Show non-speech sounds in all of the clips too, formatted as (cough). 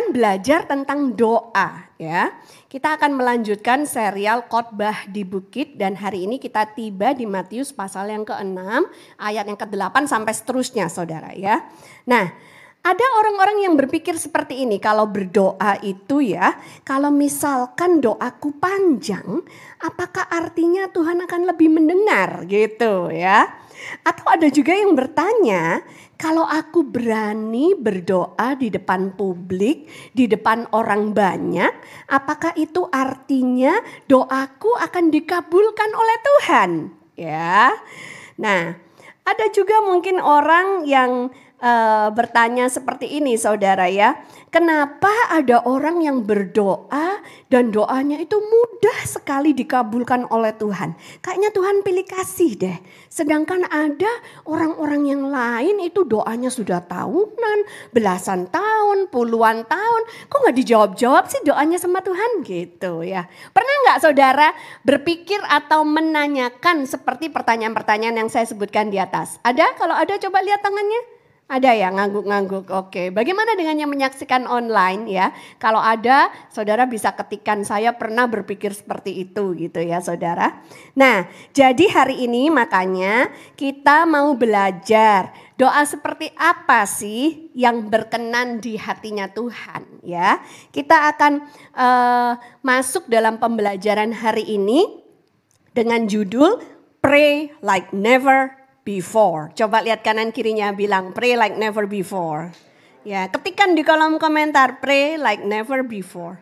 akan belajar tentang doa ya. Kita akan melanjutkan serial khotbah di bukit dan hari ini kita tiba di Matius pasal yang ke-6 ayat yang ke-8 sampai seterusnya Saudara ya. Nah, ada orang-orang yang berpikir seperti ini, kalau berdoa itu ya, kalau misalkan doaku panjang, apakah artinya Tuhan akan lebih mendengar gitu ya? Atau ada juga yang bertanya, kalau aku berani berdoa di depan publik, di depan orang banyak, apakah itu artinya doaku akan dikabulkan oleh Tuhan? Ya. Nah, ada juga mungkin orang yang uh, bertanya seperti ini saudara ya. Kenapa ada orang yang berdoa dan doanya itu mudah sekali dikabulkan oleh Tuhan. Kayaknya Tuhan pilih kasih deh. Sedangkan ada orang-orang yang lain itu doanya sudah tahunan, belasan tahun, puluhan tahun. Kok nggak dijawab-jawab sih doanya sama Tuhan gitu ya. Pernah nggak saudara berpikir atau menanyakan seperti pertanyaan-pertanyaan yang saya sebutkan di atas? Ada? Kalau ada coba lihat tangannya. Ada ya ngangguk-ngangguk. Oke, bagaimana dengan yang menyaksikan online ya? Kalau ada, saudara bisa ketikan saya pernah berpikir seperti itu gitu ya, saudara. Nah, jadi hari ini makanya kita mau belajar doa seperti apa sih yang berkenan di hatinya Tuhan ya. Kita akan uh, masuk dalam pembelajaran hari ini dengan judul Pray Like Never before. Coba lihat kanan kirinya bilang pray like never before. Ya, ketikan di kolom komentar pray like never before.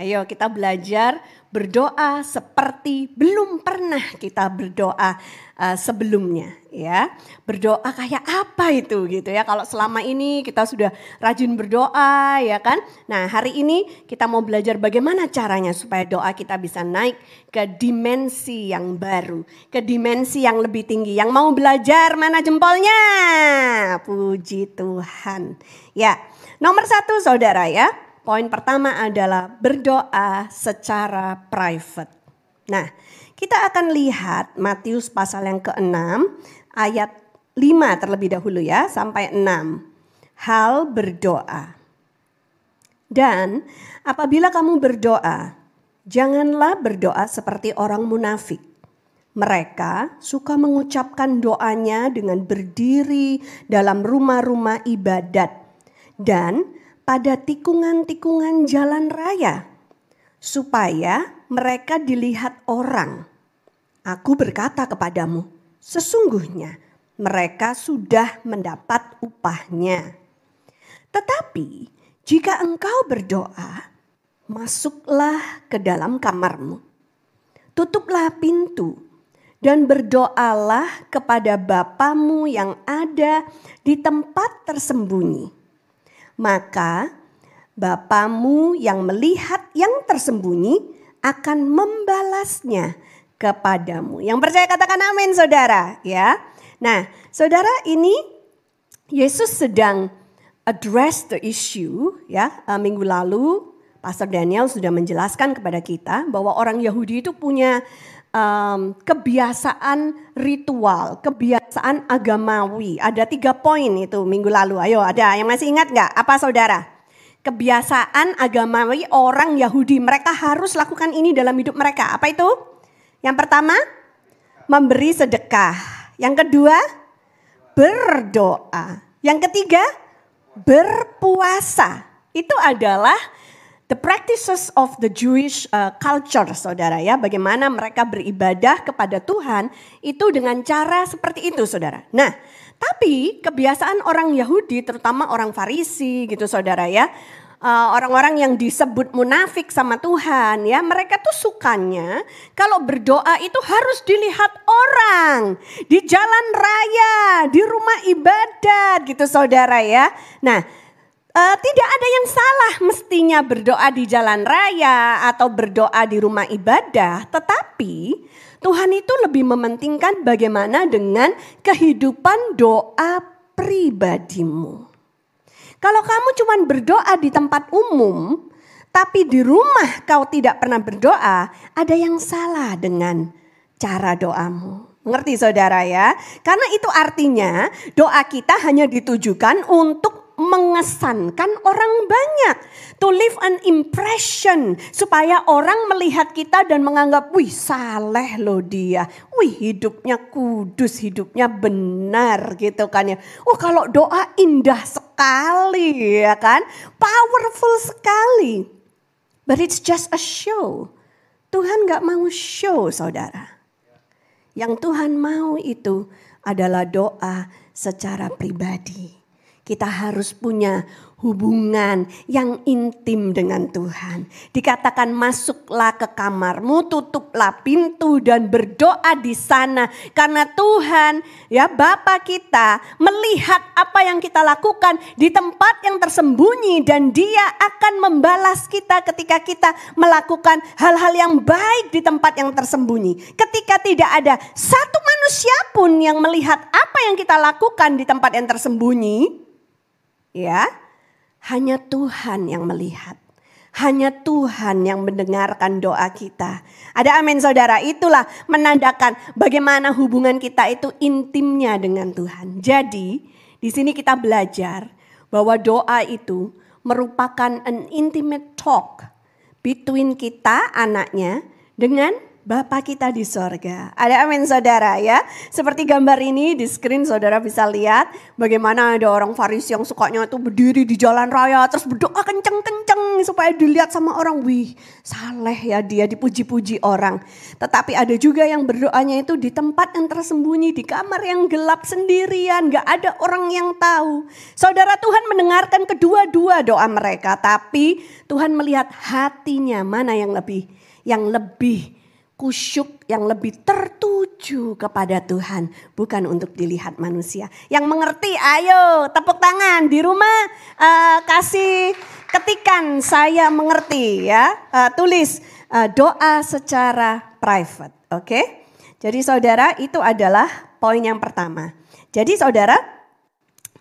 Ayo kita belajar berdoa seperti belum pernah kita berdoa uh, sebelumnya ya. Berdoa kayak apa itu gitu ya. Kalau selama ini kita sudah rajin berdoa ya kan. Nah, hari ini kita mau belajar bagaimana caranya supaya doa kita bisa naik ke dimensi yang baru, ke dimensi yang lebih tinggi. Yang mau belajar mana jempolnya? Puji Tuhan. Ya, nomor satu saudara ya Poin pertama adalah berdoa secara private. Nah, kita akan lihat Matius pasal yang ke-6 ayat 5 terlebih dahulu ya sampai 6. Hal berdoa. Dan apabila kamu berdoa, janganlah berdoa seperti orang munafik. Mereka suka mengucapkan doanya dengan berdiri dalam rumah-rumah ibadat dan pada tikungan-tikungan jalan raya, supaya mereka dilihat orang. Aku berkata kepadamu, sesungguhnya mereka sudah mendapat upahnya. Tetapi jika engkau berdoa, masuklah ke dalam kamarmu, tutuplah pintu, dan berdoalah kepada Bapamu yang ada di tempat tersembunyi maka Bapamu yang melihat yang tersembunyi akan membalasnya kepadamu. Yang percaya katakan amin saudara ya. Nah saudara ini Yesus sedang address the issue ya uh, minggu lalu Pastor Daniel sudah menjelaskan kepada kita bahwa orang Yahudi itu punya um, kebiasaan ritual, kebiasaan agamawi. Ada tiga poin itu minggu lalu. Ayo ada yang masih ingat nggak? Apa saudara? Kebiasaan agamawi orang Yahudi. Mereka harus lakukan ini dalam hidup mereka. Apa itu? Yang pertama, memberi sedekah. Yang kedua, berdoa. Yang ketiga, berpuasa. Itu adalah the practices of the Jewish uh, culture, saudara ya, bagaimana mereka beribadah kepada Tuhan itu dengan cara seperti itu, saudara. Nah, tapi kebiasaan orang Yahudi, terutama orang Farisi, gitu, saudara ya, uh, orang-orang yang disebut munafik sama Tuhan, ya, mereka tuh sukanya kalau berdoa itu harus dilihat orang di jalan raya, di rumah ibadat, gitu, saudara ya. Nah Uh, tidak ada yang salah mestinya berdoa di jalan raya atau berdoa di rumah ibadah, tetapi Tuhan itu lebih mementingkan bagaimana dengan kehidupan doa pribadimu. Kalau kamu cuma berdoa di tempat umum, tapi di rumah kau tidak pernah berdoa, ada yang salah dengan cara doamu. Mengerti saudara ya? Karena itu artinya doa kita hanya ditujukan untuk mengesankan orang banyak. To leave an impression supaya orang melihat kita dan menganggap, wih saleh loh dia. Wih hidupnya kudus, hidupnya benar gitu kan ya. Oh kalau doa indah sekali ya kan. Powerful sekali. But it's just a show. Tuhan gak mau show saudara. Yang Tuhan mau itu adalah doa secara pribadi. Kita harus punya hubungan yang intim dengan Tuhan. Dikatakan masuklah ke kamarmu, tutuplah pintu dan berdoa di sana. Karena Tuhan ya Bapa kita melihat apa yang kita lakukan di tempat yang tersembunyi dan dia akan membalas kita ketika kita melakukan hal-hal yang baik di tempat yang tersembunyi. Ketika tidak ada satu manusia pun yang melihat apa yang kita lakukan di tempat yang tersembunyi, ya hanya Tuhan yang melihat. Hanya Tuhan yang mendengarkan doa kita. Ada amin saudara, itulah menandakan bagaimana hubungan kita itu intimnya dengan Tuhan. Jadi di sini kita belajar bahwa doa itu merupakan an intimate talk between kita anaknya dengan Bapa kita di sorga. Ada amin saudara ya. Seperti gambar ini di screen saudara bisa lihat bagaimana ada orang Farisi yang sukanya tuh berdiri di jalan raya terus berdoa kenceng-kenceng supaya dilihat sama orang. Wih saleh ya dia dipuji-puji orang. Tetapi ada juga yang berdoanya itu di tempat yang tersembunyi di kamar yang gelap sendirian. Gak ada orang yang tahu. Saudara Tuhan mendengarkan kedua-dua doa mereka. Tapi Tuhan melihat hatinya mana yang lebih yang lebih kusyuk yang lebih tertuju kepada Tuhan, bukan untuk dilihat manusia. Yang mengerti, ayo tepuk tangan di rumah, uh, kasih ketikan saya mengerti ya, uh, tulis uh, doa secara private, oke? Okay? Jadi saudara itu adalah poin yang pertama. Jadi saudara.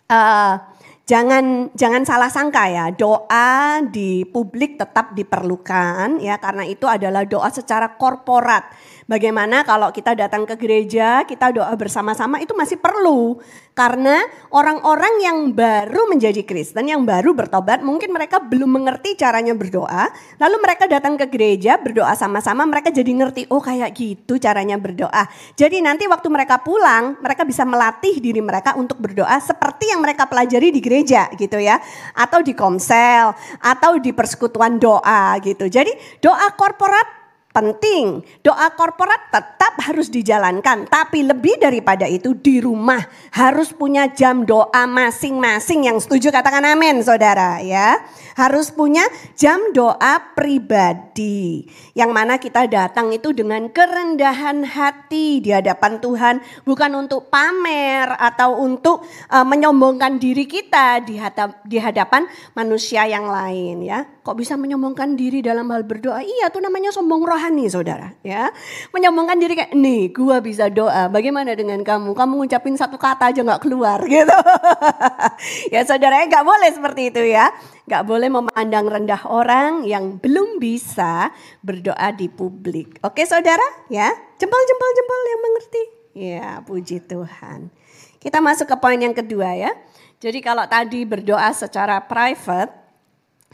Uh, jangan jangan salah sangka ya doa di publik tetap diperlukan ya karena itu adalah doa secara korporat Bagaimana kalau kita datang ke gereja, kita doa bersama-sama itu masih perlu. Karena orang-orang yang baru menjadi Kristen, yang baru bertobat, mungkin mereka belum mengerti caranya berdoa. Lalu mereka datang ke gereja, berdoa sama-sama, mereka jadi ngerti, oh kayak gitu caranya berdoa. Jadi nanti waktu mereka pulang, mereka bisa melatih diri mereka untuk berdoa seperti yang mereka pelajari di gereja gitu ya. Atau di komsel, atau di persekutuan doa gitu. Jadi doa korporat penting. Doa korporat tetap harus dijalankan, tapi lebih daripada itu di rumah harus punya jam doa masing-masing yang setuju katakan amin Saudara ya. Harus punya jam doa pribadi yang mana kita datang itu dengan kerendahan hati di hadapan Tuhan, bukan untuk pamer atau untuk uh, menyombongkan diri kita di di hadapan manusia yang lain ya. Kok bisa menyombongkan diri dalam hal berdoa? Iya, tuh namanya sombong rohani, saudara. Ya, menyombongkan diri kayak nih, gua bisa doa. Bagaimana dengan kamu? Kamu ngucapin satu kata aja nggak keluar, (laughs) gitu. ya, saudara, nggak boleh seperti itu ya. Nggak boleh memandang rendah orang yang belum bisa berdoa di publik. Oke, saudara? Ya, jempol, jempol, jempol yang mengerti. Ya, puji Tuhan. Kita masuk ke poin yang kedua ya. Jadi kalau tadi berdoa secara private,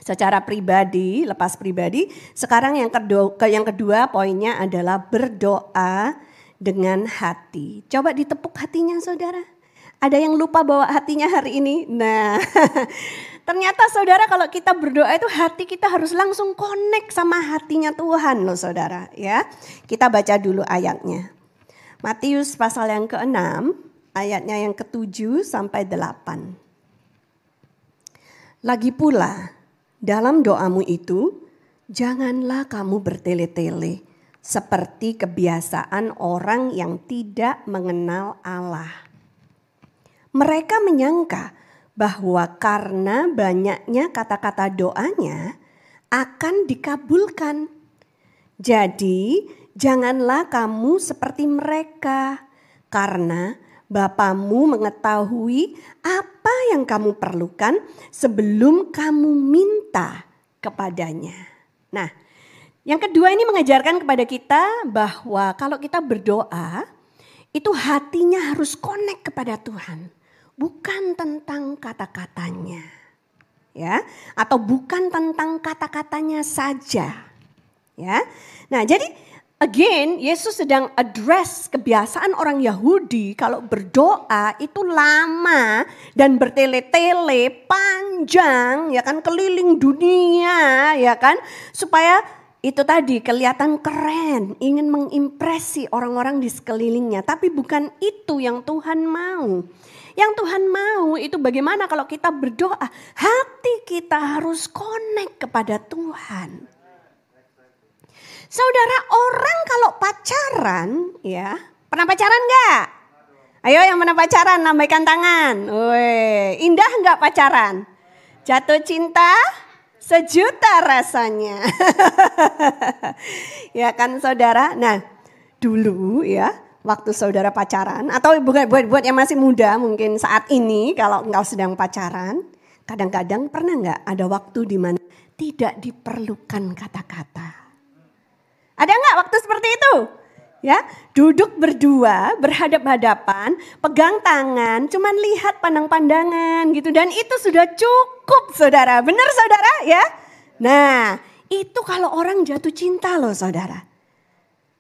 secara pribadi, lepas pribadi. Sekarang yang kedua, yang kedua poinnya adalah berdoa dengan hati. Coba ditepuk hatinya saudara. Ada yang lupa bawa hatinya hari ini? Nah, (laughs) ternyata saudara kalau kita berdoa itu hati kita harus langsung connect sama hatinya Tuhan loh saudara ya. Kita baca dulu ayatnya. Matius pasal yang ke-6, ayatnya yang ke-7 sampai 8. Lagi pula, dalam doamu itu, janganlah kamu bertele-tele seperti kebiasaan orang yang tidak mengenal Allah. Mereka menyangka bahwa karena banyaknya kata-kata doanya akan dikabulkan. Jadi, janganlah kamu seperti mereka, karena Bapamu mengetahui apa yang kamu perlukan sebelum kamu minta kepadanya. Nah, yang kedua ini mengajarkan kepada kita bahwa kalau kita berdoa, itu hatinya harus connect kepada Tuhan. Bukan tentang kata-katanya. ya atau bukan tentang kata-katanya saja. Ya. Nah, jadi again Yesus sedang address kebiasaan orang Yahudi kalau berdoa itu lama dan bertele-tele panjang ya kan keliling dunia ya kan supaya itu tadi kelihatan keren, ingin mengimpresi orang-orang di sekelilingnya, tapi bukan itu yang Tuhan mau. Yang Tuhan mau itu bagaimana kalau kita berdoa, hati kita harus connect kepada Tuhan. Saudara orang kalau pacaran ya, pernah pacaran enggak? Ayo yang pernah pacaran lambaikan tangan. Woi, indah enggak pacaran? Jatuh cinta? Sejuta rasanya. (laughs) ya kan saudara? Nah dulu ya waktu saudara pacaran atau bukan buat buat yang masih muda mungkin saat ini kalau engkau sedang pacaran kadang-kadang pernah nggak ada waktu di mana tidak diperlukan kata-kata? Ada nggak waktu seperti itu? Ya duduk berdua berhadap-hadapan pegang tangan cuman lihat pandang-pandangan gitu. Dan itu sudah cukup saudara. Benar saudara? Ya? Nah itu kalau orang jatuh cinta loh saudara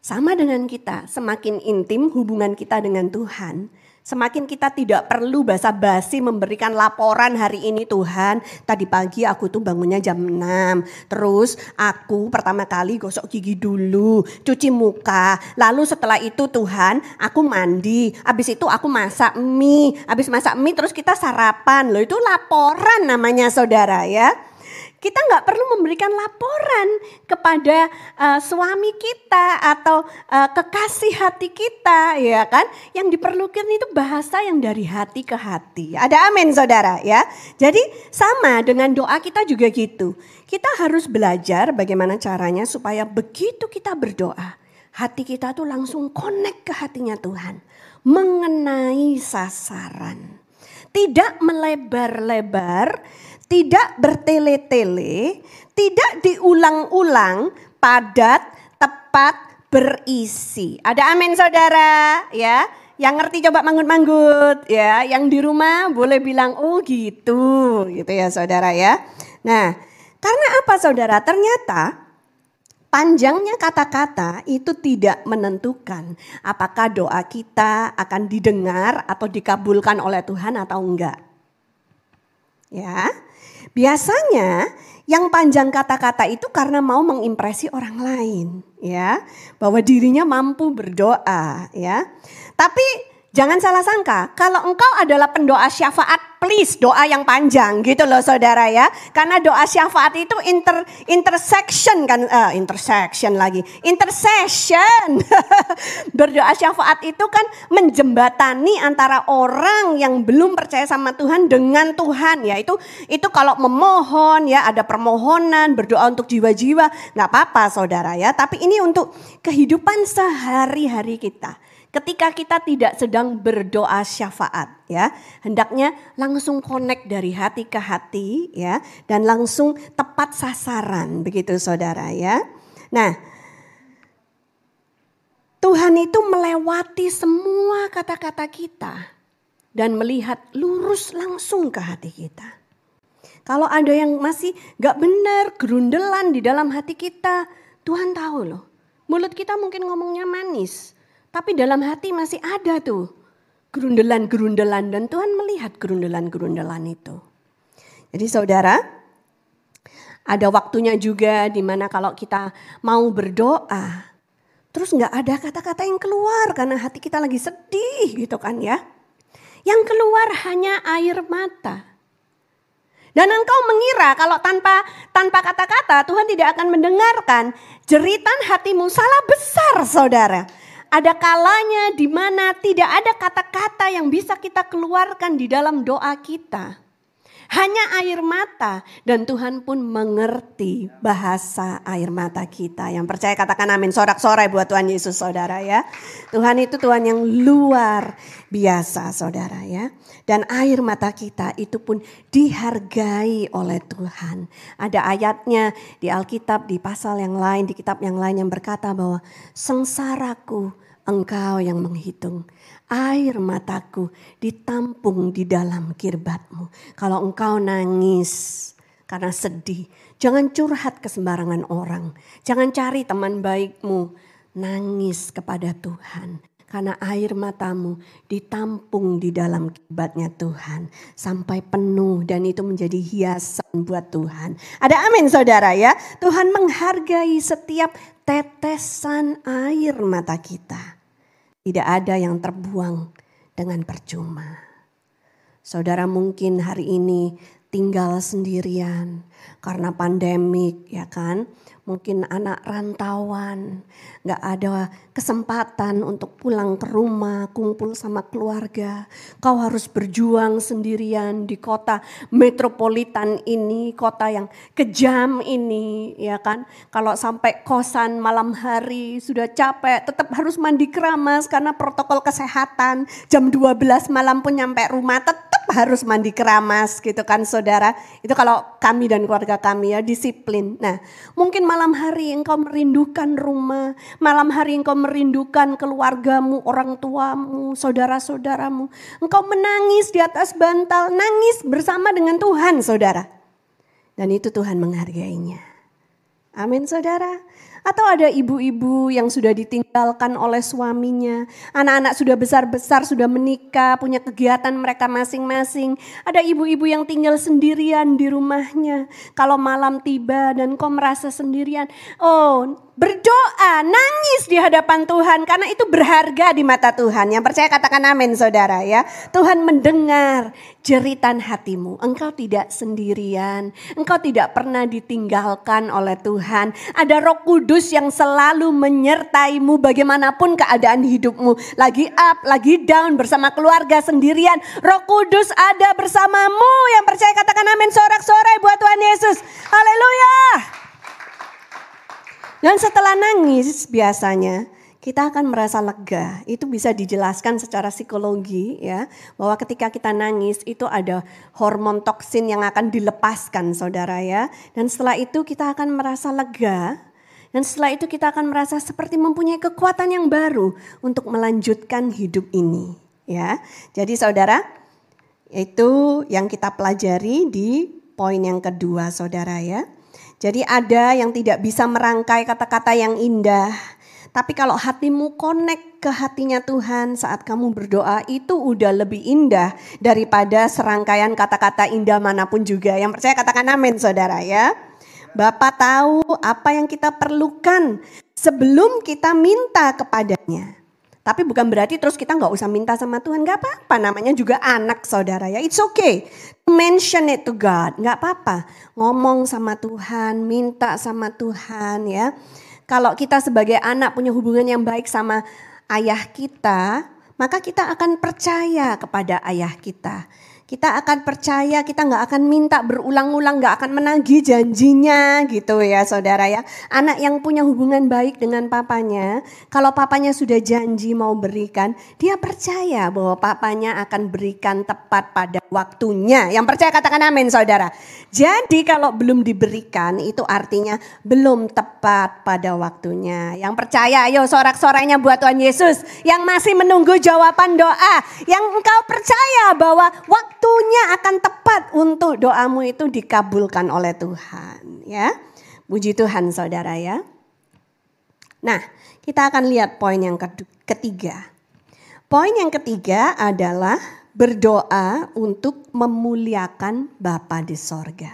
sama dengan kita, semakin intim hubungan kita dengan Tuhan, semakin kita tidak perlu basa-basi memberikan laporan hari ini Tuhan, tadi pagi aku tuh bangunnya jam 6. Terus aku pertama kali gosok gigi dulu, cuci muka. Lalu setelah itu Tuhan, aku mandi. Habis itu aku masak mie. Habis masak mie terus kita sarapan. Loh itu laporan namanya saudara ya. Kita nggak perlu memberikan laporan kepada uh, suami kita atau uh, kekasih hati kita, ya kan? Yang diperlukan itu bahasa yang dari hati ke hati. Ada amin, saudara, ya. Jadi sama dengan doa kita juga gitu. Kita harus belajar bagaimana caranya supaya begitu kita berdoa, hati kita tuh langsung connect ke hatinya Tuhan, mengenai sasaran, tidak melebar-lebar tidak bertele-tele, tidak diulang-ulang, padat, tepat, berisi. Ada amin saudara ya. Yang ngerti coba manggut-manggut ya. Yang di rumah boleh bilang oh gitu gitu ya saudara ya. Nah karena apa saudara? Ternyata panjangnya kata-kata itu tidak menentukan apakah doa kita akan didengar atau dikabulkan oleh Tuhan atau enggak. Ya. Biasanya yang panjang kata-kata itu karena mau mengimpresi orang lain, ya, bahwa dirinya mampu berdoa, ya. Tapi Jangan salah sangka, kalau engkau adalah pendoa syafaat, please doa yang panjang gitu loh saudara ya. Karena doa syafaat itu inter intersection kan, uh, intersection lagi, intercession. (laughs) Berdoa syafaat itu kan menjembatani antara orang yang belum percaya sama Tuhan dengan Tuhan ya. Itu itu kalau memohon ya ada permohonan berdoa untuk jiwa-jiwa nggak apa-apa saudara ya. Tapi ini untuk kehidupan sehari-hari kita ketika kita tidak sedang berdoa syafaat ya hendaknya langsung connect dari hati ke hati ya dan langsung tepat sasaran begitu saudara ya nah Tuhan itu melewati semua kata-kata kita dan melihat lurus langsung ke hati kita. Kalau ada yang masih gak benar, gerundelan di dalam hati kita, Tuhan tahu loh. Mulut kita mungkin ngomongnya manis, tapi dalam hati masih ada tuh gerundelan-gerundelan dan Tuhan melihat gerundelan-gerundelan itu. Jadi saudara, ada waktunya juga di mana kalau kita mau berdoa, terus nggak ada kata-kata yang keluar karena hati kita lagi sedih gitu kan ya. Yang keluar hanya air mata. Dan engkau mengira kalau tanpa tanpa kata-kata Tuhan tidak akan mendengarkan jeritan hatimu salah besar saudara. Ada kalanya di mana tidak ada kata-kata yang bisa kita keluarkan di dalam doa kita. Hanya air mata dan Tuhan pun mengerti bahasa air mata kita. Yang percaya katakan amin sorak-sorai buat Tuhan Yesus saudara ya. Tuhan itu Tuhan yang luar biasa saudara ya. Dan air mata kita itu pun dihargai oleh Tuhan. Ada ayatnya di Alkitab, di pasal yang lain, di kitab yang lain yang berkata bahwa sengsaraku engkau yang menghitung air mataku ditampung di dalam kirbatmu. Kalau engkau nangis, karena sedih. Jangan curhat ke sembarangan orang. Jangan cari teman baikmu. Nangis kepada Tuhan. Karena air matamu ditampung di dalam kibatnya Tuhan. Sampai penuh dan itu menjadi hiasan buat Tuhan. Ada amin saudara ya. Tuhan menghargai setiap tetesan air mata kita. Tidak ada yang terbuang dengan percuma. Saudara mungkin hari ini tinggal sendirian karena pandemik ya kan mungkin anak rantauan, nggak ada kesempatan untuk pulang ke rumah, kumpul sama keluarga. Kau harus berjuang sendirian di kota metropolitan ini, kota yang kejam ini, ya kan? Kalau sampai kosan malam hari sudah capek, tetap harus mandi keramas karena protokol kesehatan. Jam 12 malam pun nyampe rumah tetap harus mandi keramas gitu kan saudara. Itu kalau kami dan keluarga kami ya disiplin. Nah, mungkin malam hari engkau merindukan rumah, malam hari engkau merindukan keluargamu, orang tuamu, saudara-saudaramu. Engkau menangis di atas bantal, nangis bersama dengan Tuhan, saudara. Dan itu Tuhan menghargainya. Amin, saudara. Atau ada ibu-ibu yang sudah ditinggalkan oleh suaminya. Anak-anak sudah besar-besar, sudah menikah, punya kegiatan mereka masing-masing. Ada ibu-ibu yang tinggal sendirian di rumahnya. Kalau malam tiba dan kau merasa sendirian. Oh berdoa, nangis di hadapan Tuhan karena itu berharga di mata Tuhan. Yang percaya katakan amin saudara ya. Tuhan mendengar jeritan hatimu. Engkau tidak sendirian, engkau tidak pernah ditinggalkan oleh Tuhan. Ada Roh Kudus yang selalu menyertaimu bagaimanapun keadaan hidupmu. Lagi up, lagi down bersama keluarga sendirian. Roh Kudus ada bersamamu. Yang percaya katakan amin sorak-sorai buat Tuhan Yesus. Haleluya. Dan setelah nangis biasanya kita akan merasa lega. Itu bisa dijelaskan secara psikologi ya, bahwa ketika kita nangis itu ada hormon toksin yang akan dilepaskan Saudara ya. Dan setelah itu kita akan merasa lega dan setelah itu kita akan merasa seperti mempunyai kekuatan yang baru untuk melanjutkan hidup ini ya. Jadi Saudara, itu yang kita pelajari di poin yang kedua Saudara ya. Jadi ada yang tidak bisa merangkai kata-kata yang indah. Tapi kalau hatimu connect ke hatinya Tuhan saat kamu berdoa itu udah lebih indah daripada serangkaian kata-kata indah mana pun juga. Yang percaya katakan amin saudara ya. Bapak tahu apa yang kita perlukan sebelum kita minta kepadanya. Tapi bukan berarti terus kita nggak usah minta sama Tuhan, nggak apa-apa. Namanya juga anak saudara ya, it's okay. Mention it to God, nggak apa-apa. Ngomong sama Tuhan, minta sama Tuhan ya. Kalau kita sebagai anak punya hubungan yang baik sama ayah kita, maka kita akan percaya kepada ayah kita kita akan percaya, kita nggak akan minta berulang-ulang, nggak akan menagih janjinya gitu ya saudara ya. Anak yang punya hubungan baik dengan papanya, kalau papanya sudah janji mau berikan, dia percaya bahwa papanya akan berikan tepat pada waktunya. Yang percaya katakan amin saudara. Jadi kalau belum diberikan itu artinya belum tepat pada waktunya. Yang percaya ayo sorak-soraknya buat Tuhan Yesus. Yang masih menunggu jawaban doa. Yang engkau percaya bahwa waktu waktunya akan tepat untuk doamu itu dikabulkan oleh Tuhan ya. Puji Tuhan saudara ya. Nah kita akan lihat poin yang ketiga. Poin yang ketiga adalah berdoa untuk memuliakan Bapa di sorga.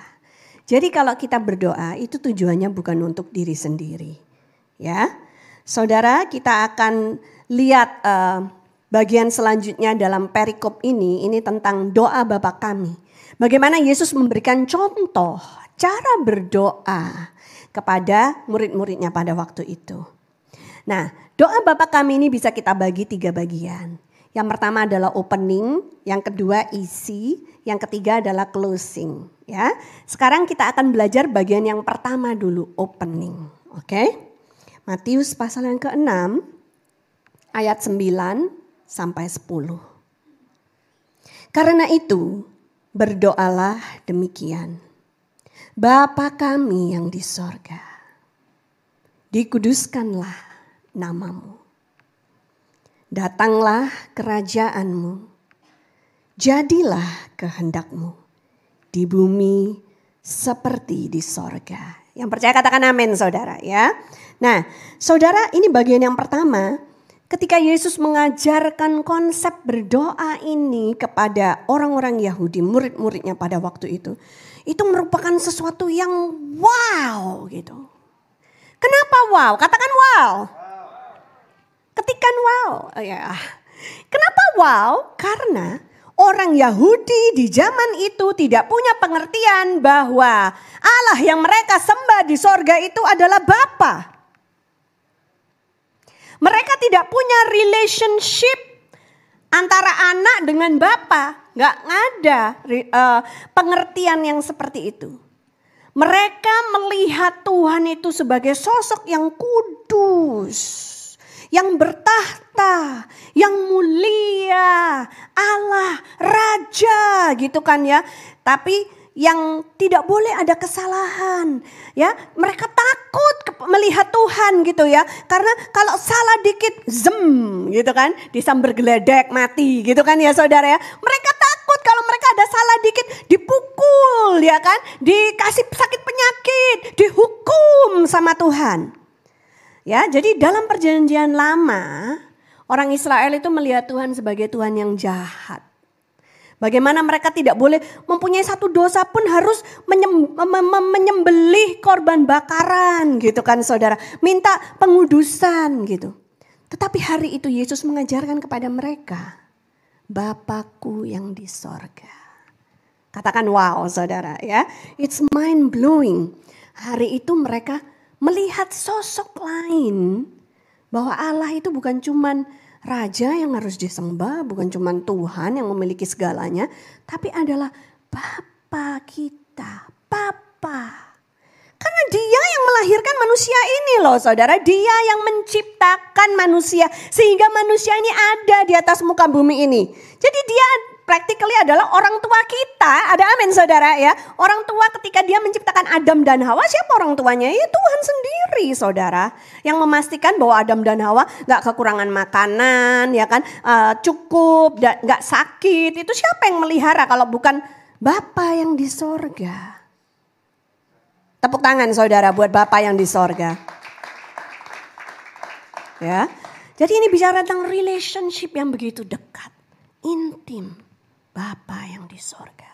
Jadi kalau kita berdoa itu tujuannya bukan untuk diri sendiri. Ya, saudara kita akan lihat uh, Bagian selanjutnya dalam perikop ini, ini tentang doa Bapa kami. Bagaimana Yesus memberikan contoh cara berdoa kepada murid-muridnya pada waktu itu. Nah, doa Bapa kami ini bisa kita bagi tiga bagian. Yang pertama adalah opening, yang kedua isi, yang ketiga adalah closing. Ya, sekarang kita akan belajar bagian yang pertama dulu, opening. Oke, okay? Matius pasal yang ke-6 ayat 9 sampai 10. Karena itu, berdoalah demikian. Bapa kami yang di sorga, dikuduskanlah namamu. Datanglah kerajaanmu, jadilah kehendakmu di bumi seperti di sorga. Yang percaya katakan amin saudara ya. Nah saudara ini bagian yang pertama. Ketika Yesus mengajarkan konsep berdoa ini kepada orang-orang Yahudi, murid-muridnya pada waktu itu. Itu merupakan sesuatu yang wow gitu. Kenapa wow? Katakan wow. Ketikan wow. Oh, ya. Kenapa wow? Karena orang Yahudi di zaman itu tidak punya pengertian bahwa Allah yang mereka sembah di sorga itu adalah Bapa. Mereka tidak punya relationship antara anak dengan Bapa. Nggak ada uh, pengertian yang seperti itu. Mereka melihat Tuhan itu sebagai sosok yang kudus yang bertahta, yang mulia, Allah, raja gitu kan ya. Tapi yang tidak boleh ada kesalahan ya. Mereka takut melihat Tuhan gitu ya. Karena kalau salah dikit zem gitu kan. Disamber geledek mati gitu kan ya saudara ya. Mereka takut kalau mereka ada salah dikit dipukul ya kan. Dikasih sakit penyakit dihukum sama Tuhan Ya, jadi dalam perjanjian lama orang Israel itu melihat Tuhan sebagai Tuhan yang jahat. Bagaimana mereka tidak boleh mempunyai satu dosa pun harus menyembelih korban bakaran gitu kan saudara. Minta pengudusan gitu. Tetapi hari itu Yesus mengajarkan kepada mereka. Bapakku yang di sorga. Katakan wow saudara ya. It's mind blowing. Hari itu mereka melihat sosok lain bahwa Allah itu bukan cuman raja yang harus disembah, bukan cuman Tuhan yang memiliki segalanya, tapi adalah Bapa kita, Papa. Karena dia yang melahirkan manusia ini loh saudara. Dia yang menciptakan manusia. Sehingga manusia ini ada di atas muka bumi ini. Jadi dia practically adalah orang tua kita. Ada amin saudara ya. Orang tua ketika dia menciptakan Adam dan Hawa, siapa orang tuanya? Ya Tuhan sendiri saudara. Yang memastikan bahwa Adam dan Hawa gak kekurangan makanan, ya kan, uh, cukup, gak sakit. Itu siapa yang melihara kalau bukan Bapa yang di sorga. Tepuk tangan saudara buat Bapak yang di sorga. Ya, jadi ini bicara tentang relationship yang begitu dekat, intim. Bapa yang di sorga.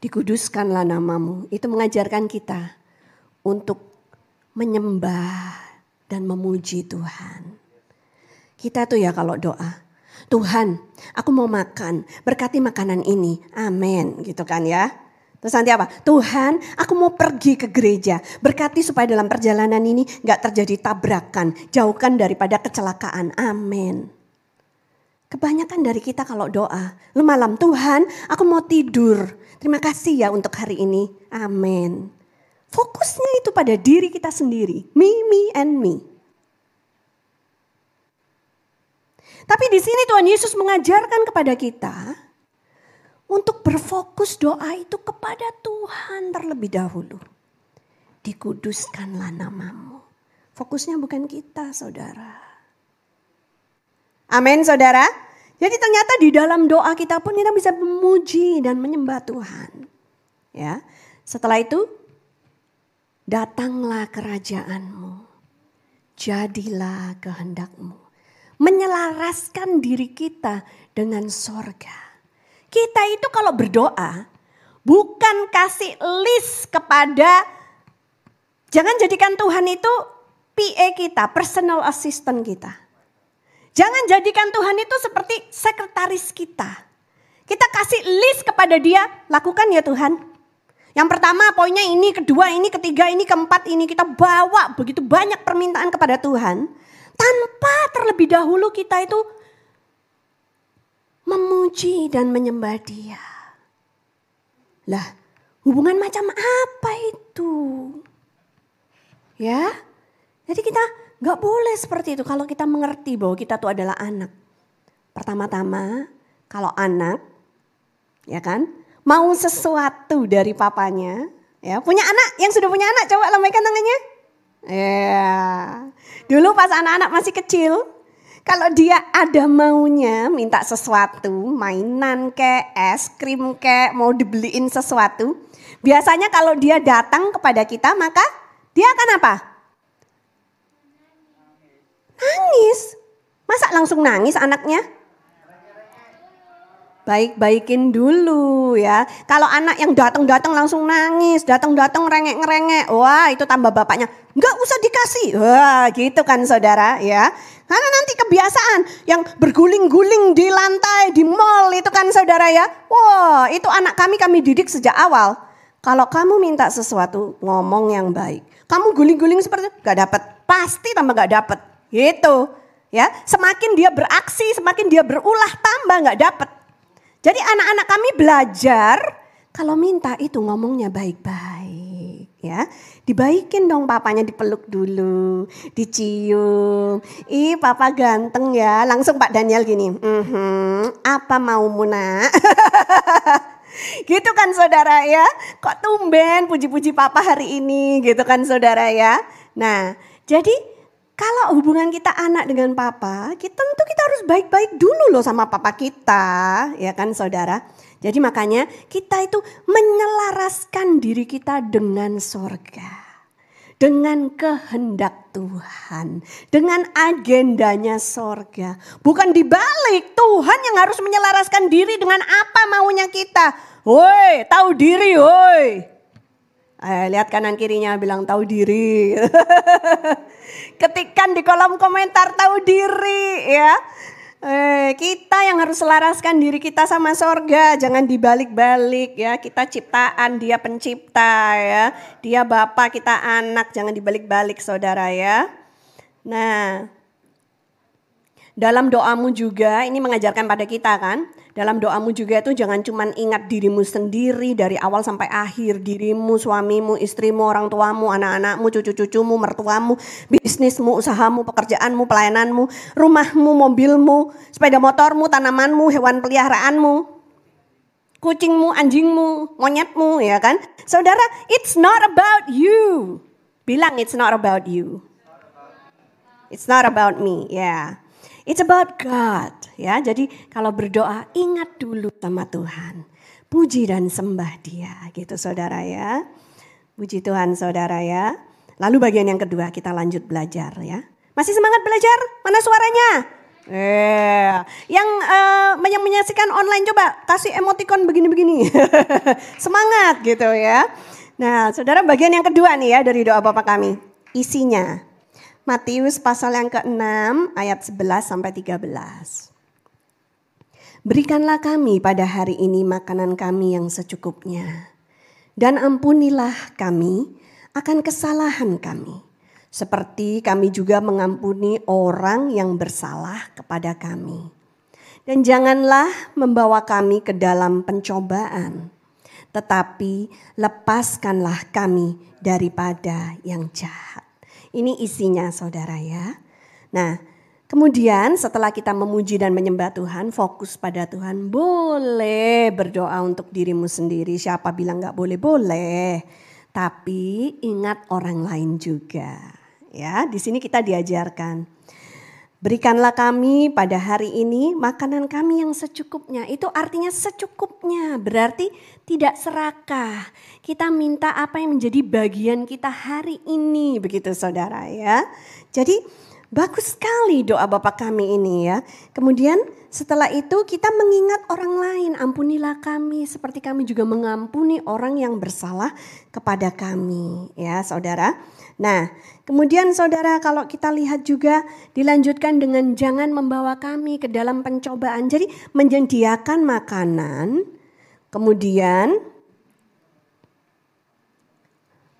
Dikuduskanlah namamu. Itu mengajarkan kita untuk menyembah dan memuji Tuhan. Kita tuh ya kalau doa, Tuhan aku mau makan, berkati makanan ini, amin gitu kan ya. Terus nanti apa? Tuhan aku mau pergi ke gereja, berkati supaya dalam perjalanan ini gak terjadi tabrakan, jauhkan daripada kecelakaan, amin. Kebanyakan dari kita kalau doa, lu malam Tuhan aku mau tidur. Terima kasih ya untuk hari ini. Amin. Fokusnya itu pada diri kita sendiri. Me, me, and me. Tapi di sini Tuhan Yesus mengajarkan kepada kita untuk berfokus doa itu kepada Tuhan terlebih dahulu. Dikuduskanlah namamu. Fokusnya bukan kita saudara. Amin saudara. Jadi ternyata di dalam doa kita pun kita bisa memuji dan menyembah Tuhan. Ya. Setelah itu datanglah kerajaanmu. Jadilah kehendakmu. Menyelaraskan diri kita dengan sorga. Kita itu kalau berdoa bukan kasih list kepada jangan jadikan Tuhan itu PA kita, personal assistant kita. Jangan jadikan Tuhan itu seperti sekretaris kita. Kita kasih list kepada dia, lakukan ya Tuhan. Yang pertama poinnya ini, kedua ini, ketiga ini, keempat ini. Kita bawa begitu banyak permintaan kepada Tuhan. Tanpa terlebih dahulu kita itu memuji dan menyembah dia. Lah hubungan macam apa itu? Ya, jadi kita Gak boleh seperti itu kalau kita mengerti bahwa kita tuh adalah anak. Pertama-tama kalau anak ya kan mau sesuatu dari papanya ya punya anak yang sudah punya anak coba lambaikan tangannya ya dulu pas anak-anak masih kecil Kalau dia ada maunya minta sesuatu, mainan kek, es krim kek, mau dibeliin sesuatu. Biasanya kalau dia datang kepada kita maka dia akan apa? Nangis. Masa langsung nangis anaknya? Baik-baikin dulu ya. Kalau anak yang datang-datang langsung nangis, datang-datang rengek-ngerengek, wah itu tambah bapaknya. Enggak usah dikasih. Wah gitu kan saudara ya. Karena nanti kebiasaan yang berguling-guling di lantai, di mall itu kan saudara ya. Wah itu anak kami kami didik sejak awal. Kalau kamu minta sesuatu ngomong yang baik. Kamu guling-guling seperti itu gak dapat. Pasti tambah gak dapat. Gitu. Ya, semakin dia beraksi, semakin dia berulah tambah nggak dapat. Jadi anak-anak kami belajar kalau minta itu ngomongnya baik-baik ya. Dibaikin dong papanya dipeluk dulu, dicium. Ih papa ganteng ya. Langsung Pak Daniel gini, mm apa mau nak? (laughs) gitu kan saudara ya. Kok tumben puji-puji papa hari ini gitu kan saudara ya. Nah jadi kalau hubungan kita anak dengan papa, kita tentu kita harus baik-baik dulu loh sama papa kita, ya kan saudara. Jadi makanya kita itu menyelaraskan diri kita dengan sorga. Dengan kehendak Tuhan. Dengan agendanya sorga. Bukan dibalik, Tuhan yang harus menyelaraskan diri dengan apa maunya kita. Woi, tahu diri woi. Eh, lihat kanan kirinya bilang tahu diri. (laughs) Ketikkan di kolom komentar tahu diri ya. Eh, kita yang harus selaraskan diri kita sama sorga, jangan dibalik-balik ya. Kita ciptaan, dia pencipta ya. Dia bapak, kita anak, jangan dibalik-balik saudara ya. Nah, dalam doamu juga ini mengajarkan pada kita kan. Dalam doamu juga itu jangan cuma ingat dirimu sendiri dari awal sampai akhir. Dirimu, suamimu, istrimu, orang tuamu, anak-anakmu, cucu-cucumu, mertuamu, bisnismu, usahamu, pekerjaanmu, pelayananmu, rumahmu, mobilmu, sepeda motormu, tanamanmu, hewan peliharaanmu, kucingmu, anjingmu, monyetmu, ya kan? Saudara, it's not about you. Bilang it's not about you. It's not about me, ya. Yeah. It's about God, ya. Jadi kalau berdoa ingat dulu sama Tuhan. Puji dan sembah Dia, gitu Saudara ya. Puji Tuhan Saudara ya. Lalu bagian yang kedua kita lanjut belajar ya. Masih semangat belajar? Mana suaranya? Eh, yang uh, yang menyaksikan online coba kasih emoticon begini-begini. (laughs) Semangat gitu ya. Nah, Saudara bagian yang kedua nih ya dari doa Bapak kami. Isinya Matius pasal yang ke-6 ayat 11 sampai 13. Berikanlah kami pada hari ini makanan kami yang secukupnya. Dan ampunilah kami akan kesalahan kami. Seperti kami juga mengampuni orang yang bersalah kepada kami. Dan janganlah membawa kami ke dalam pencobaan. Tetapi lepaskanlah kami daripada yang jahat. Ini isinya saudara ya. Nah kemudian setelah kita memuji dan menyembah Tuhan fokus pada Tuhan boleh berdoa untuk dirimu sendiri. Siapa bilang gak boleh? Boleh. Tapi ingat orang lain juga. Ya, di sini kita diajarkan Berikanlah kami pada hari ini makanan kami yang secukupnya. Itu artinya secukupnya, berarti tidak serakah. Kita minta apa yang menjadi bagian kita hari ini, begitu saudara ya. Jadi bagus sekali doa Bapak kami ini ya. Kemudian setelah itu kita mengingat orang lain, ampunilah kami seperti kami juga mengampuni orang yang bersalah kepada kami ya saudara. Nah, kemudian saudara kalau kita lihat juga dilanjutkan dengan jangan membawa kami ke dalam pencobaan. Jadi menyediakan makanan, kemudian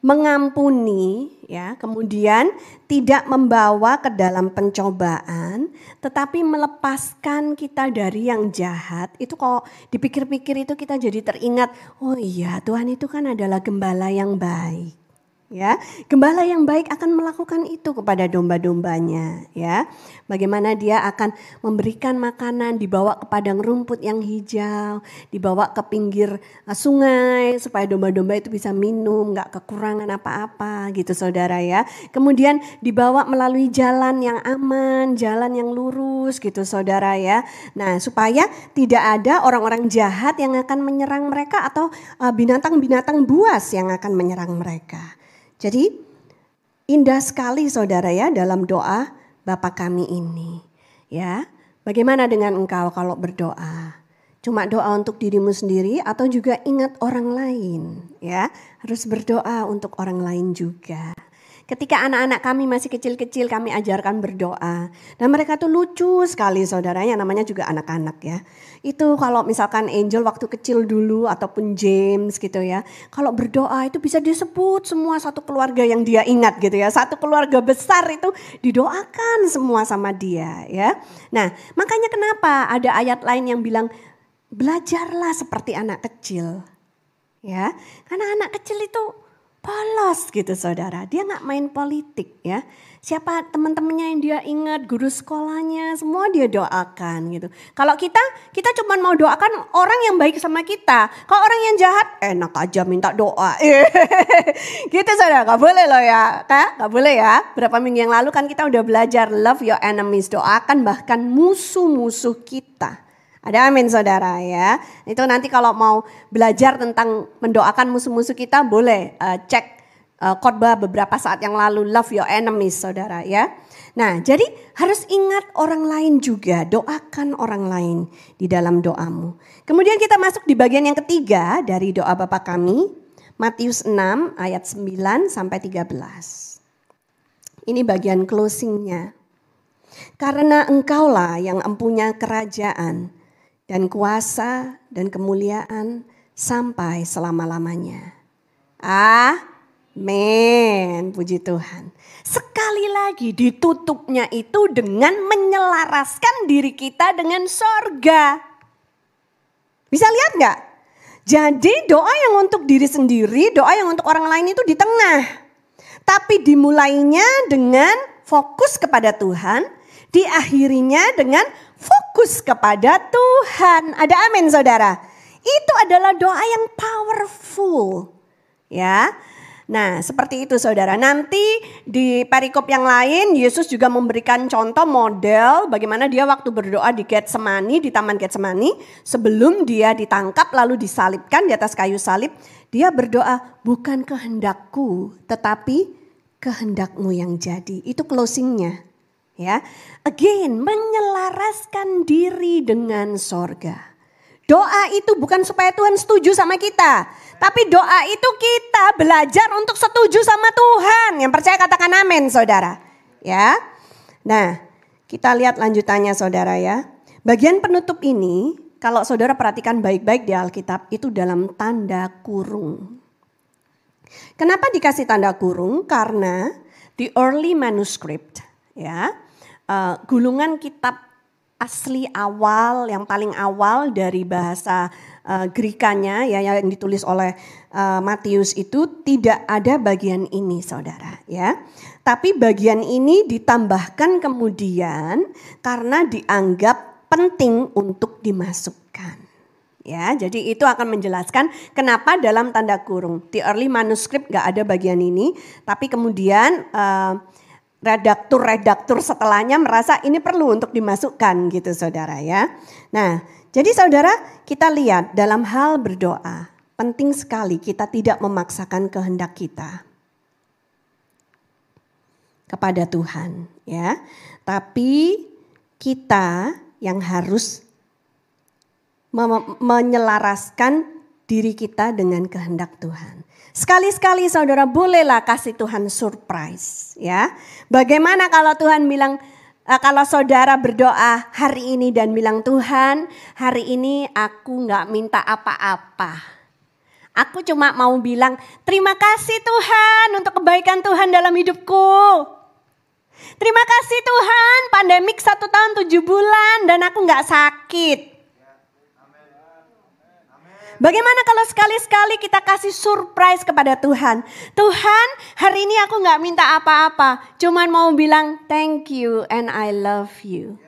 mengampuni ya, kemudian tidak membawa ke dalam pencobaan, tetapi melepaskan kita dari yang jahat. Itu kok dipikir-pikir itu kita jadi teringat, oh iya Tuhan itu kan adalah gembala yang baik. Ya. Gembala yang baik akan melakukan itu kepada domba-dombanya, ya. Bagaimana dia akan memberikan makanan dibawa ke padang rumput yang hijau, dibawa ke pinggir uh, sungai supaya domba-domba itu bisa minum, nggak kekurangan apa-apa gitu saudara ya. Kemudian dibawa melalui jalan yang aman, jalan yang lurus gitu saudara ya. Nah supaya tidak ada orang-orang jahat yang akan menyerang mereka atau uh, binatang-binatang buas yang akan menyerang mereka. Jadi indah sekali saudara ya dalam doa Bapa kami ini. Ya, bagaimana dengan engkau kalau berdoa? Cuma doa untuk dirimu sendiri atau juga ingat orang lain, ya. Harus berdoa untuk orang lain juga. Ketika anak-anak kami masih kecil-kecil kami ajarkan berdoa. Dan mereka tuh lucu sekali saudaranya namanya juga anak-anak ya. Itu kalau misalkan Angel waktu kecil dulu ataupun James gitu ya. Kalau berdoa itu bisa disebut semua satu keluarga yang dia ingat gitu ya. Satu keluarga besar itu didoakan semua sama dia ya. Nah makanya kenapa ada ayat lain yang bilang belajarlah seperti anak kecil. Ya, karena anak kecil itu polos gitu saudara. Dia nggak main politik ya. Siapa teman-temannya yang dia ingat, guru sekolahnya, semua dia doakan gitu. Kalau kita, kita cuma mau doakan orang yang baik sama kita. Kalau orang yang jahat, enak aja minta doa. (laughs) gitu saudara, gak boleh loh ya. Kak, gak boleh ya. Berapa minggu yang lalu kan kita udah belajar love your enemies. Doakan bahkan musuh-musuh kita. Ada amin saudara ya. Itu nanti kalau mau belajar tentang mendoakan musuh-musuh kita boleh uh, cek uh, khotbah beberapa saat yang lalu love your enemies saudara ya. Nah jadi harus ingat orang lain juga. Doakan orang lain di dalam doamu. Kemudian kita masuk di bagian yang ketiga dari doa Bapa kami. Matius 6 ayat 9 sampai 13. Ini bagian closingnya. Karena engkaulah yang empunya kerajaan dan kuasa dan kemuliaan sampai selama-lamanya. Amin. Puji Tuhan. Sekali lagi ditutupnya itu dengan menyelaraskan diri kita dengan sorga. Bisa lihat nggak? Jadi doa yang untuk diri sendiri, doa yang untuk orang lain itu di tengah. Tapi dimulainya dengan fokus kepada Tuhan, diakhirinya dengan fokus kepada Tuhan. Ada amin saudara. Itu adalah doa yang powerful. Ya. Nah, seperti itu saudara. Nanti di perikop yang lain Yesus juga memberikan contoh model bagaimana dia waktu berdoa di Getsemani, di Taman Getsemani, sebelum dia ditangkap lalu disalibkan di atas kayu salib, dia berdoa, "Bukan kehendakku, tetapi kehendakmu yang jadi." Itu closingnya. Ya, again menyelaraskan diri dengan sorga. Doa itu bukan supaya Tuhan setuju sama kita. Tapi doa itu kita belajar untuk setuju sama Tuhan. Yang percaya katakan amin saudara. Ya. Nah kita lihat lanjutannya saudara ya. Bagian penutup ini kalau saudara perhatikan baik-baik di Alkitab itu dalam tanda kurung. Kenapa dikasih tanda kurung? Karena di early manuscript ya uh, gulungan kitab asli awal yang paling awal dari bahasa uh, Grikanya ya yang ditulis oleh uh, Matius itu tidak ada bagian ini saudara ya. Tapi bagian ini ditambahkan kemudian karena dianggap penting untuk dimasukkan. Ya, jadi itu akan menjelaskan kenapa dalam tanda kurung di early manuscript gak ada bagian ini, tapi kemudian uh, redaktur-redaktur setelahnya merasa ini perlu untuk dimasukkan gitu saudara ya. Nah jadi saudara kita lihat dalam hal berdoa penting sekali kita tidak memaksakan kehendak kita kepada Tuhan ya. Tapi kita yang harus menyelaraskan diri kita dengan kehendak Tuhan. Sekali-sekali saudara bolehlah kasih Tuhan surprise ya. Bagaimana kalau Tuhan bilang uh, kalau saudara berdoa hari ini dan bilang Tuhan hari ini aku nggak minta apa-apa. Aku cuma mau bilang terima kasih Tuhan untuk kebaikan Tuhan dalam hidupku. Terima kasih Tuhan pandemik satu tahun tujuh bulan dan aku nggak sakit. Bagaimana kalau sekali-sekali kita kasih surprise kepada Tuhan? Tuhan, hari ini aku nggak minta apa-apa, cuman mau bilang thank you and I love you.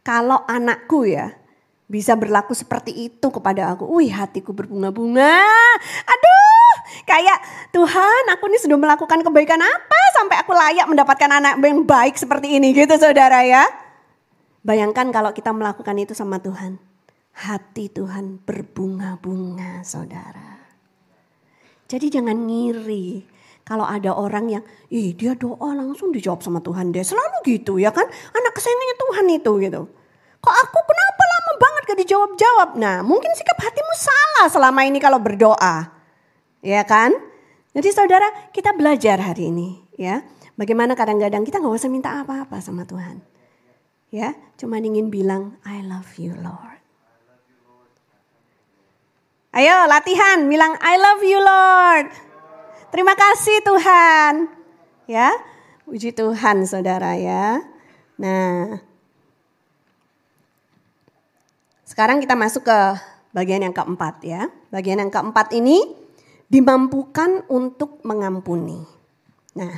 Kalau anakku ya bisa berlaku seperti itu kepada aku, wih hatiku berbunga-bunga. Aduh, kayak Tuhan aku ini sudah melakukan kebaikan apa sampai aku layak mendapatkan anak yang baik seperti ini gitu saudara ya. Bayangkan kalau kita melakukan itu sama Tuhan hati Tuhan berbunga-bunga saudara. Jadi jangan ngiri kalau ada orang yang, ih dia doa langsung dijawab sama Tuhan deh. Selalu gitu ya kan, anak kesayangannya Tuhan itu gitu. Kok aku kenapa lama banget gak dijawab-jawab? Nah mungkin sikap hatimu salah selama ini kalau berdoa. Ya kan? Jadi saudara kita belajar hari ini ya. Bagaimana kadang-kadang kita gak usah minta apa-apa sama Tuhan. Ya, cuma ingin bilang I love you Lord. Ayo latihan bilang I love you Lord. Terima kasih Tuhan. Ya, puji Tuhan saudara ya. Nah, sekarang kita masuk ke bagian yang keempat ya. Bagian yang keempat ini dimampukan untuk mengampuni. Nah,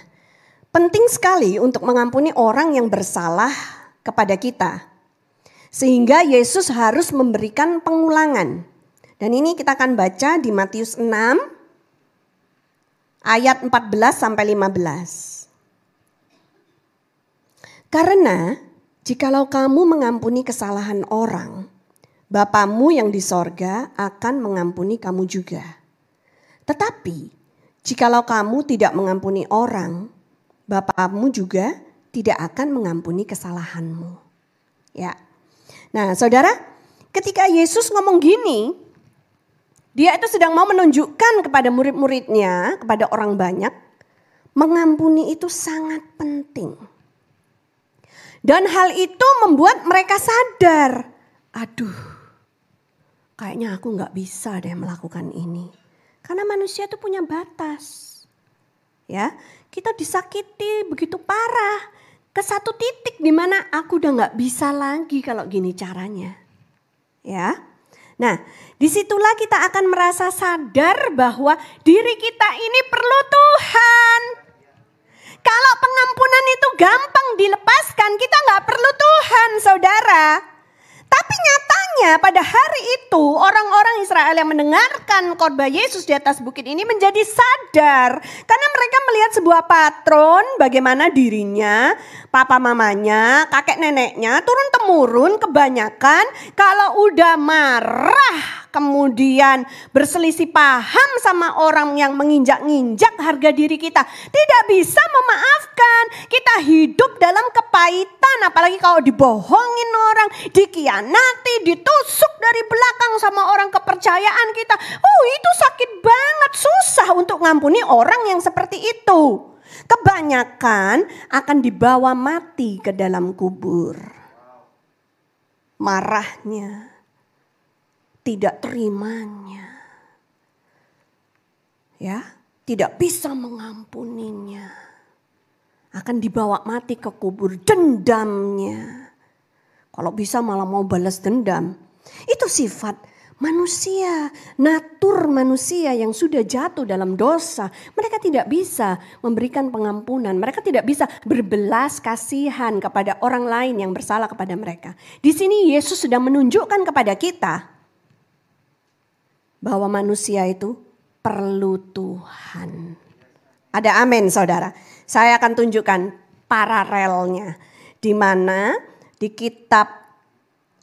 penting sekali untuk mengampuni orang yang bersalah kepada kita. Sehingga Yesus harus memberikan pengulangan. Dan ini kita akan baca di Matius 6 ayat 14 sampai 15. Karena jikalau kamu mengampuni kesalahan orang, Bapamu yang di sorga akan mengampuni kamu juga. Tetapi jikalau kamu tidak mengampuni orang, Bapamu juga tidak akan mengampuni kesalahanmu. Ya. Nah, Saudara, ketika Yesus ngomong gini, dia itu sedang mau menunjukkan kepada murid-muridnya, kepada orang banyak, mengampuni itu sangat penting. Dan hal itu membuat mereka sadar, aduh, kayaknya aku nggak bisa deh melakukan ini. Karena manusia itu punya batas. Ya, kita disakiti begitu parah ke satu titik di mana aku udah nggak bisa lagi kalau gini caranya. Ya, Nah, di situlah kita akan merasa sadar bahwa diri kita ini perlu Tuhan. Kalau pengampunan itu gampang dilepaskan, kita nggak perlu Tuhan, saudara. Tapi nyatanya pada hari itu orang-orang Israel yang mendengarkan khotbah Yesus di atas bukit ini menjadi sadar. Karena mereka melihat sebuah patron bagaimana dirinya, papa mamanya, kakek neneknya turun temurun kebanyakan kalau udah marah kemudian berselisih paham sama orang yang menginjak-injak harga diri kita. Tidak bisa memaafkan. Kita hidup dalam kepahitan apalagi kalau dibohongin orang, dikianati, ditusuk dari belakang sama orang kepercayaan kita. Oh, itu sakit banget, susah untuk ngampuni orang yang seperti itu. Kebanyakan akan dibawa mati ke dalam kubur. Marahnya, tidak terimanya. Ya, tidak bisa mengampuninya. Akan dibawa mati ke kubur dendamnya. Kalau bisa malah mau balas dendam. Itu sifat manusia, natur manusia yang sudah jatuh dalam dosa. Mereka tidak bisa memberikan pengampunan. Mereka tidak bisa berbelas kasihan kepada orang lain yang bersalah kepada mereka. Di sini Yesus sudah menunjukkan kepada kita bahwa manusia itu perlu Tuhan. Ada amin saudara. Saya akan tunjukkan paralelnya. Di mana di kitab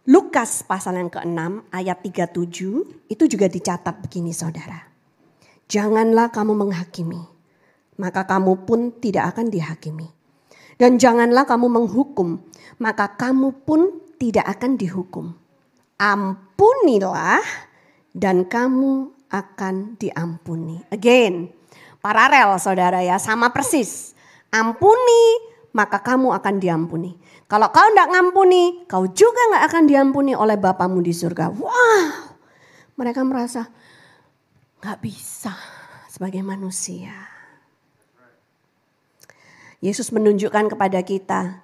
Lukas pasal yang ke-6 ayat 37 itu juga dicatat begini saudara. Janganlah kamu menghakimi, maka kamu pun tidak akan dihakimi. Dan janganlah kamu menghukum, maka kamu pun tidak akan dihukum. Ampunilah dan kamu akan diampuni. Again, paralel saudara ya, sama persis. Ampuni, maka kamu akan diampuni. Kalau kau tidak ngampuni, kau juga nggak akan diampuni oleh Bapamu di surga. Wow, mereka merasa nggak bisa sebagai manusia. Yesus menunjukkan kepada kita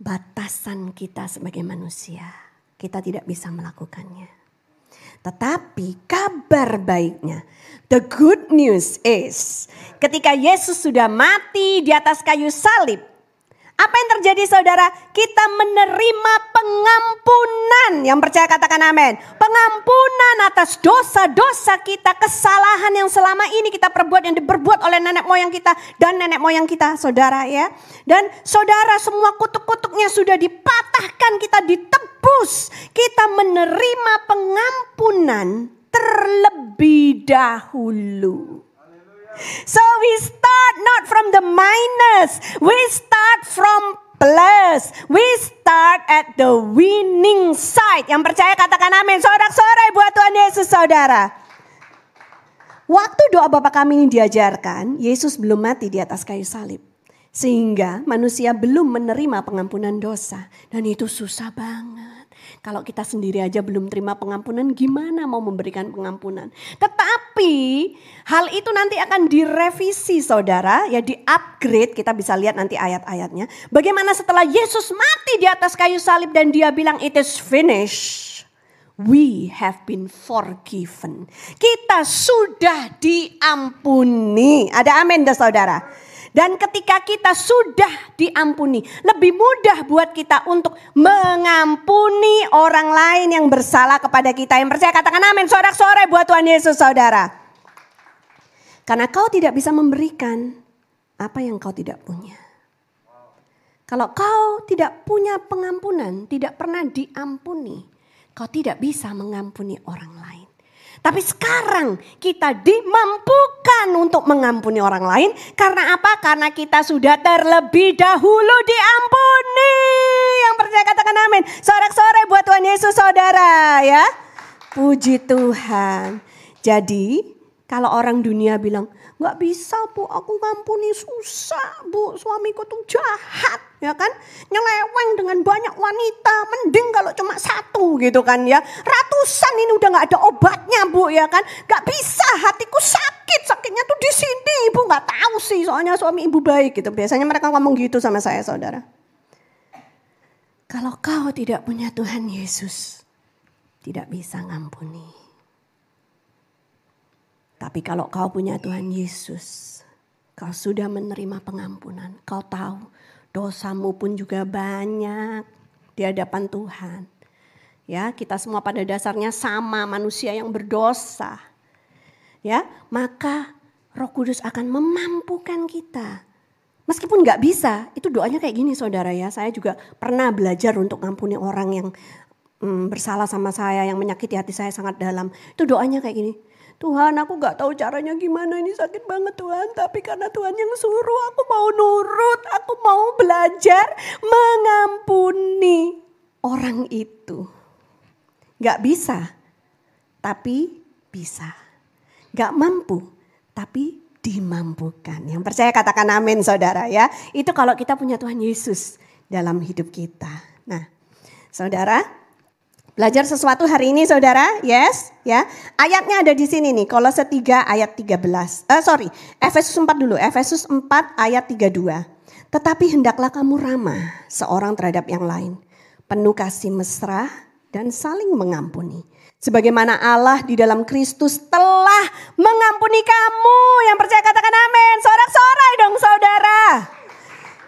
batasan kita sebagai manusia. kita tidak bisa melakukannya. Tetapi kabar baiknya, the good news is ketika Yesus sudah mati di atas kayu salib, apa yang terjadi saudara? Kita menerima pengampunan. Yang percaya katakan amin. Pengampunan atas dosa-dosa kita, kesalahan yang selama ini kita perbuat yang diperbuat oleh nenek moyang kita dan nenek moyang kita, saudara ya. Dan saudara semua kutuk-kutuknya sudah dipatahkan, kita ditebus. Kita menerima pengampunan terlebih dahulu. So we start not from the minus, we start from. We start at the winning side. Yang percaya katakan amin. Sorak-sorai buat Tuhan Yesus saudara. Waktu doa Bapak kami ini diajarkan, Yesus belum mati di atas kayu salib. Sehingga manusia belum menerima pengampunan dosa. Dan itu susah banget. Kalau kita sendiri aja belum terima pengampunan, gimana mau memberikan pengampunan? Tetapi hal itu nanti akan direvisi saudara, ya di upgrade, kita bisa lihat nanti ayat-ayatnya. Bagaimana setelah Yesus mati di atas kayu salib dan dia bilang it is finished. We have been forgiven. Kita sudah diampuni. Ada amin saudara. Dan ketika kita sudah diampuni, lebih mudah buat kita untuk mengampuni orang lain yang bersalah kepada kita. Yang percaya katakan amin, sorak-sore buat Tuhan Yesus saudara. Karena kau tidak bisa memberikan apa yang kau tidak punya. Kalau kau tidak punya pengampunan, tidak pernah diampuni, kau tidak bisa mengampuni orang lain. Tapi sekarang kita dimampukan untuk mengampuni orang lain. Karena apa? Karena kita sudah terlebih dahulu diampuni. Yang percaya katakan amin. Sore-sore buat Tuhan Yesus saudara ya. Puji Tuhan. Jadi kalau orang dunia bilang, nggak bisa bu, aku ngampuni susah bu, suamiku tuh jahat ya kan? Nyeleweng dengan banyak wanita mending kalau cuma satu gitu kan ya. Ratusan ini udah nggak ada obatnya bu ya kan? Nggak bisa hatiku sakit sakitnya tuh di sini ibu nggak tahu sih soalnya suami ibu baik gitu. Biasanya mereka ngomong gitu sama saya saudara. Kalau kau tidak punya Tuhan Yesus tidak bisa ngampuni tapi kalau kau punya Tuhan Yesus kau sudah menerima pengampunan kau tahu dosamu pun juga banyak di hadapan Tuhan. Ya, kita semua pada dasarnya sama manusia yang berdosa. Ya, maka Roh Kudus akan memampukan kita. Meskipun nggak bisa, itu doanya kayak gini saudara ya. Saya juga pernah belajar untuk ngampuni orang yang hmm, bersalah sama saya, yang menyakiti hati saya sangat dalam. Itu doanya kayak gini. Tuhan aku gak tahu caranya gimana ini sakit banget Tuhan. Tapi karena Tuhan yang suruh aku mau nurut. Aku mau belajar mengampuni orang itu. Gak bisa. Tapi bisa. Gak mampu. Tapi dimampukan. Yang percaya katakan amin saudara ya. Itu kalau kita punya Tuhan Yesus dalam hidup kita. Nah saudara Belajar sesuatu hari ini saudara, yes, ya. Ayatnya ada di sini nih, Kolose 3 ayat 13. Eh sorry, Efesus 4 dulu, Efesus 4 ayat 32. Tetapi hendaklah kamu ramah seorang terhadap yang lain. Penuh kasih mesra dan saling mengampuni. Sebagaimana Allah di dalam Kristus telah mengampuni kamu. Yang percaya katakan amin. Sorak-sorai dong saudara.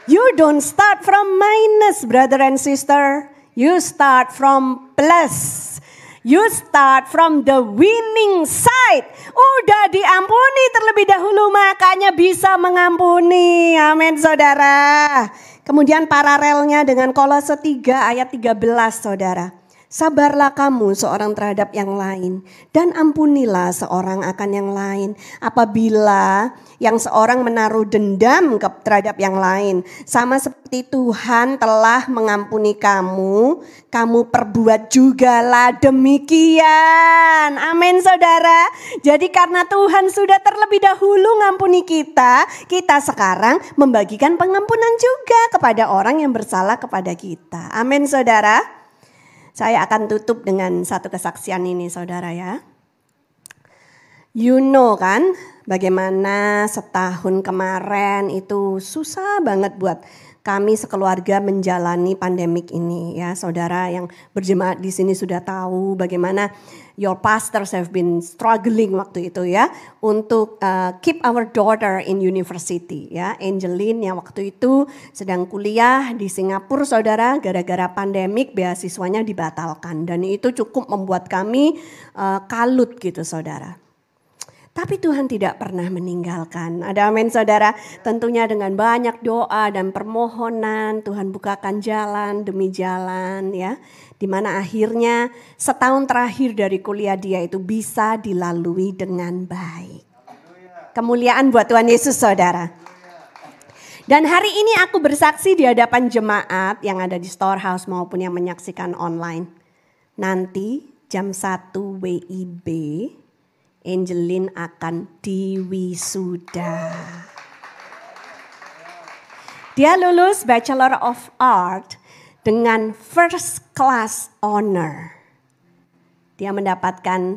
You don't start from minus brother and sister. You start from plus. You start from the winning side. Udah diampuni terlebih dahulu makanya bisa mengampuni. Amin saudara. Kemudian paralelnya dengan kolose 3 ayat 13 saudara. Sabarlah kamu seorang terhadap yang lain dan ampunilah seorang akan yang lain. Apabila yang seorang menaruh dendam ke terhadap yang lain, sama seperti Tuhan telah mengampuni kamu, kamu perbuat jugalah demikian. Amin saudara. Jadi karena Tuhan sudah terlebih dahulu mengampuni kita, kita sekarang membagikan pengampunan juga kepada orang yang bersalah kepada kita. Amin saudara. Saya akan tutup dengan satu kesaksian ini saudara ya. You know kan bagaimana setahun kemarin itu susah banget buat kami sekeluarga menjalani pandemik ini ya saudara yang berjemaat di sini sudah tahu bagaimana your pastors have been struggling waktu itu ya untuk uh, keep our daughter in university ya. Angeline yang waktu itu sedang kuliah di Singapura saudara gara-gara pandemik beasiswanya dibatalkan. Dan itu cukup membuat kami uh, kalut gitu saudara tapi Tuhan tidak pernah meninggalkan. Ada amin saudara. Tentunya dengan banyak doa dan permohonan Tuhan bukakan jalan demi jalan ya. Di mana akhirnya setahun terakhir dari kuliah dia itu bisa dilalui dengan baik. Kemuliaan buat Tuhan Yesus saudara. Dan hari ini aku bersaksi di hadapan jemaat yang ada di storehouse maupun yang menyaksikan online. Nanti jam 1 WIB Angelin akan diwisuda. Dia lulus Bachelor of Art dengan first class honor. Dia mendapatkan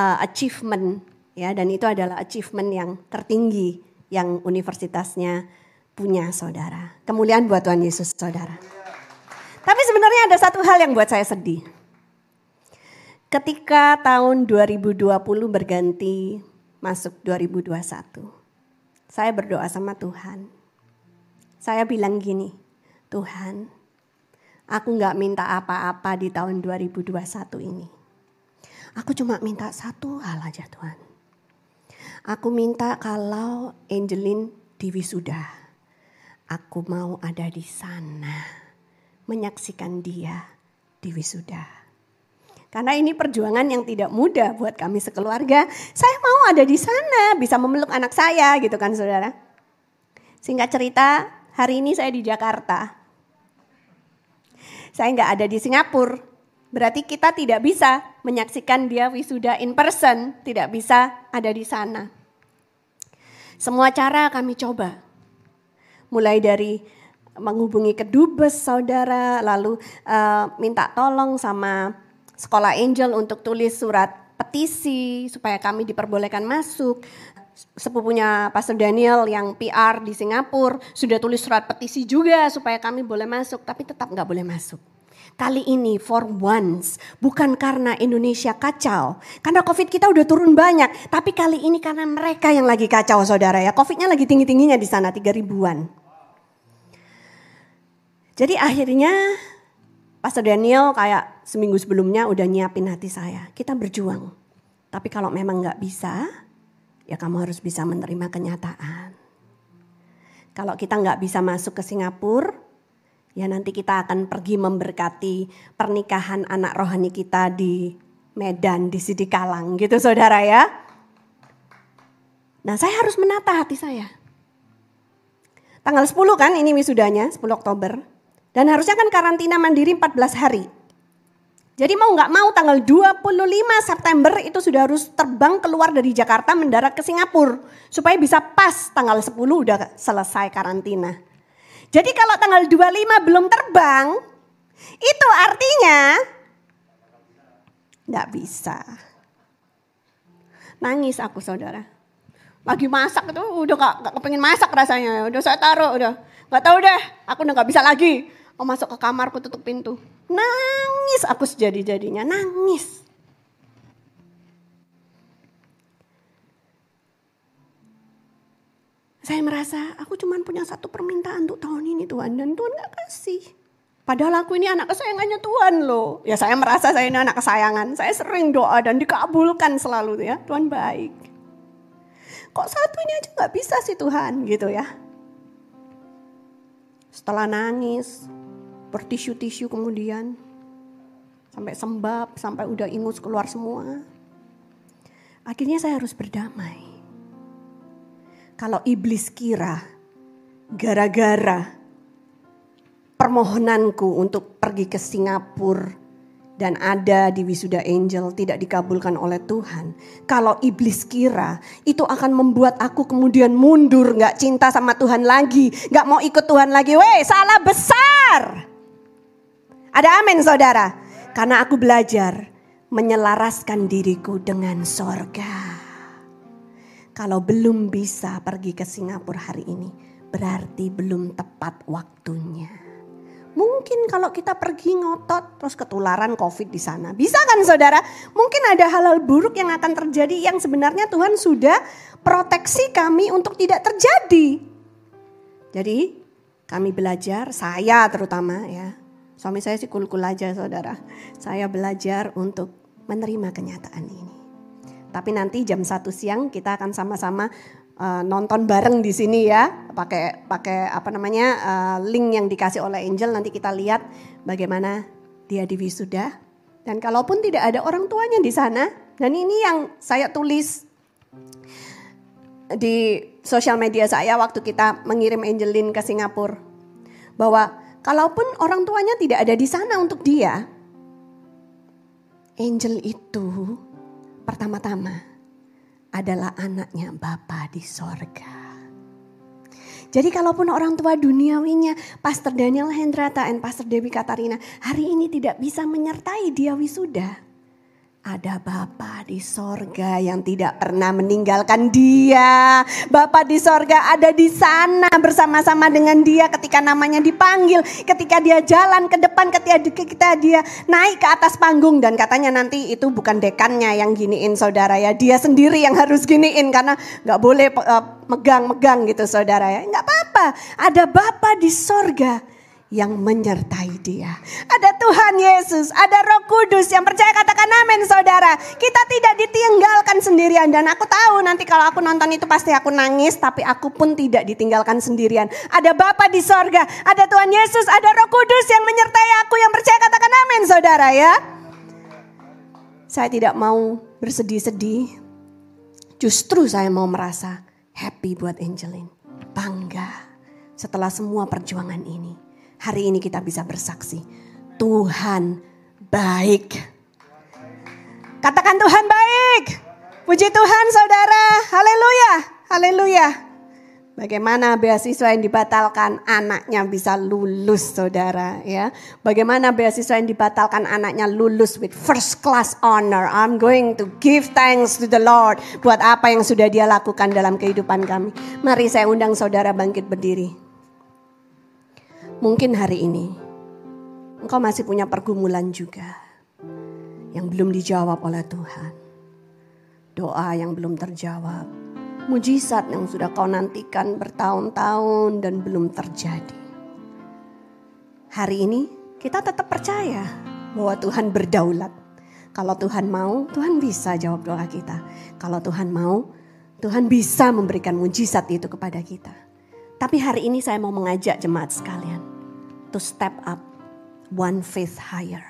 uh, achievement ya dan itu adalah achievement yang tertinggi yang universitasnya punya saudara. Kemuliaan buat Tuhan Yesus saudara. Tapi sebenarnya ada satu hal yang buat saya sedih. Ketika tahun 2020 berganti masuk 2021, saya berdoa sama Tuhan. Saya bilang gini, Tuhan, aku nggak minta apa-apa di tahun 2021 ini. Aku cuma minta satu hal aja Tuhan. Aku minta kalau Angelin di wisuda, aku mau ada di sana menyaksikan dia di wisuda. Karena ini perjuangan yang tidak mudah buat kami sekeluarga. Saya mau ada di sana, bisa memeluk anak saya gitu kan saudara. Singkat cerita, hari ini saya di Jakarta. Saya nggak ada di Singapura. Berarti kita tidak bisa menyaksikan dia wisuda in person, tidak bisa ada di sana. Semua cara kami coba. Mulai dari menghubungi kedubes saudara, lalu uh, minta tolong sama sekolah Angel untuk tulis surat petisi supaya kami diperbolehkan masuk. Sepupunya Pastor Daniel yang PR di Singapura sudah tulis surat petisi juga supaya kami boleh masuk, tapi tetap nggak boleh masuk. Kali ini for once, bukan karena Indonesia kacau. Karena COVID kita udah turun banyak. Tapi kali ini karena mereka yang lagi kacau saudara ya. COVID-nya lagi tinggi-tingginya di sana, tiga ribuan. Jadi akhirnya Pastor Daniel kayak seminggu sebelumnya udah nyiapin hati saya. Kita berjuang. Tapi kalau memang nggak bisa, ya kamu harus bisa menerima kenyataan. Kalau kita nggak bisa masuk ke Singapura, ya nanti kita akan pergi memberkati pernikahan anak rohani kita di Medan, di Sidikalang gitu saudara ya. Nah saya harus menata hati saya. Tanggal 10 kan ini wisudanya, 10 Oktober. Dan harusnya kan karantina mandiri 14 hari. Jadi mau nggak mau tanggal 25 September itu sudah harus terbang keluar dari Jakarta mendarat ke Singapura. Supaya bisa pas tanggal 10 udah selesai karantina. Jadi kalau tanggal 25 belum terbang, itu artinya nggak bisa. Nangis aku saudara. Lagi masak itu udah gak, gak kepengen masak rasanya. Udah saya taruh udah. Gak tahu deh, aku udah gak bisa lagi. Mau masuk ke kamar, aku tutup pintu. Nangis aku sejadi-jadinya, nangis. Saya merasa aku cuma punya satu permintaan untuk tahun ini Tuhan. Dan Tuhan gak kasih. Padahal aku ini anak kesayangannya Tuhan loh. Ya saya merasa saya ini anak kesayangan. Saya sering doa dan dikabulkan selalu ya. Tuhan baik. Kok satu ini aja gak bisa sih Tuhan gitu ya. Setelah nangis, bertisu-tisu kemudian sampai sembab, sampai udah ingus keluar semua. Akhirnya saya harus berdamai. Kalau iblis kira gara-gara permohonanku untuk pergi ke Singapura dan ada di wisuda angel tidak dikabulkan oleh Tuhan. Kalau iblis kira itu akan membuat aku kemudian mundur, nggak cinta sama Tuhan lagi, nggak mau ikut Tuhan lagi. Weh, salah besar. Ada amin saudara. Karena aku belajar menyelaraskan diriku dengan sorga. Kalau belum bisa pergi ke Singapura hari ini, berarti belum tepat waktunya. Mungkin kalau kita pergi ngotot terus ketularan COVID di sana. Bisa kan saudara? Mungkin ada hal-hal buruk yang akan terjadi yang sebenarnya Tuhan sudah proteksi kami untuk tidak terjadi. Jadi kami belajar, saya terutama ya. Suami saya sih kul-kul aja saudara. Saya belajar untuk menerima kenyataan ini. Tapi nanti jam satu siang kita akan sama-sama uh, nonton bareng di sini ya, pakai pakai apa namanya uh, link yang dikasih oleh Angel nanti kita lihat bagaimana dia di wisuda. Dan kalaupun tidak ada orang tuanya di sana, dan ini yang saya tulis di sosial media saya waktu kita mengirim Angelin ke Singapura, bahwa kalaupun orang tuanya tidak ada di sana untuk dia, Angel itu pertama-tama adalah anaknya Bapa di sorga. Jadi kalaupun orang tua duniawinya Pastor Daniel Hendrata dan Pastor Dewi Katarina hari ini tidak bisa menyertai dia wisuda. Ada Bapa di sorga yang tidak pernah meninggalkan dia. Bapa di sorga ada di sana bersama-sama dengan dia ketika namanya dipanggil. Ketika dia jalan ke depan, ketika dia naik ke atas panggung. Dan katanya nanti itu bukan dekannya yang giniin saudara ya. Dia sendiri yang harus giniin karena gak boleh eh, megang-megang gitu saudara ya. Gak apa-apa, ada Bapa di sorga yang menyertai dia. Ada Tuhan Yesus, ada Roh Kudus yang percaya katakan amin saudara. Kita tidak ditinggalkan sendirian dan aku tahu nanti kalau aku nonton itu pasti aku nangis tapi aku pun tidak ditinggalkan sendirian. Ada Bapa di sorga, ada Tuhan Yesus, ada Roh Kudus yang menyertai aku yang percaya katakan amin saudara ya. Saya tidak mau bersedih-sedih. Justru saya mau merasa happy buat Angelin. Bangga setelah semua perjuangan ini hari ini kita bisa bersaksi. Tuhan baik. Katakan Tuhan baik. Puji Tuhan saudara. Haleluya. Haleluya. Bagaimana beasiswa yang dibatalkan anaknya bisa lulus saudara ya. Bagaimana beasiswa yang dibatalkan anaknya lulus with first class honor. I'm going to give thanks to the Lord. Buat apa yang sudah dia lakukan dalam kehidupan kami. Mari saya undang saudara bangkit berdiri. Mungkin hari ini engkau masih punya pergumulan juga yang belum dijawab oleh Tuhan. Doa yang belum terjawab, mujizat yang sudah kau nantikan bertahun-tahun dan belum terjadi. Hari ini kita tetap percaya bahwa Tuhan berdaulat. Kalau Tuhan mau, Tuhan bisa jawab doa kita. Kalau Tuhan mau, Tuhan bisa memberikan mujizat itu kepada kita. Tapi hari ini saya mau mengajak jemaat sekalian to step up one faith higher.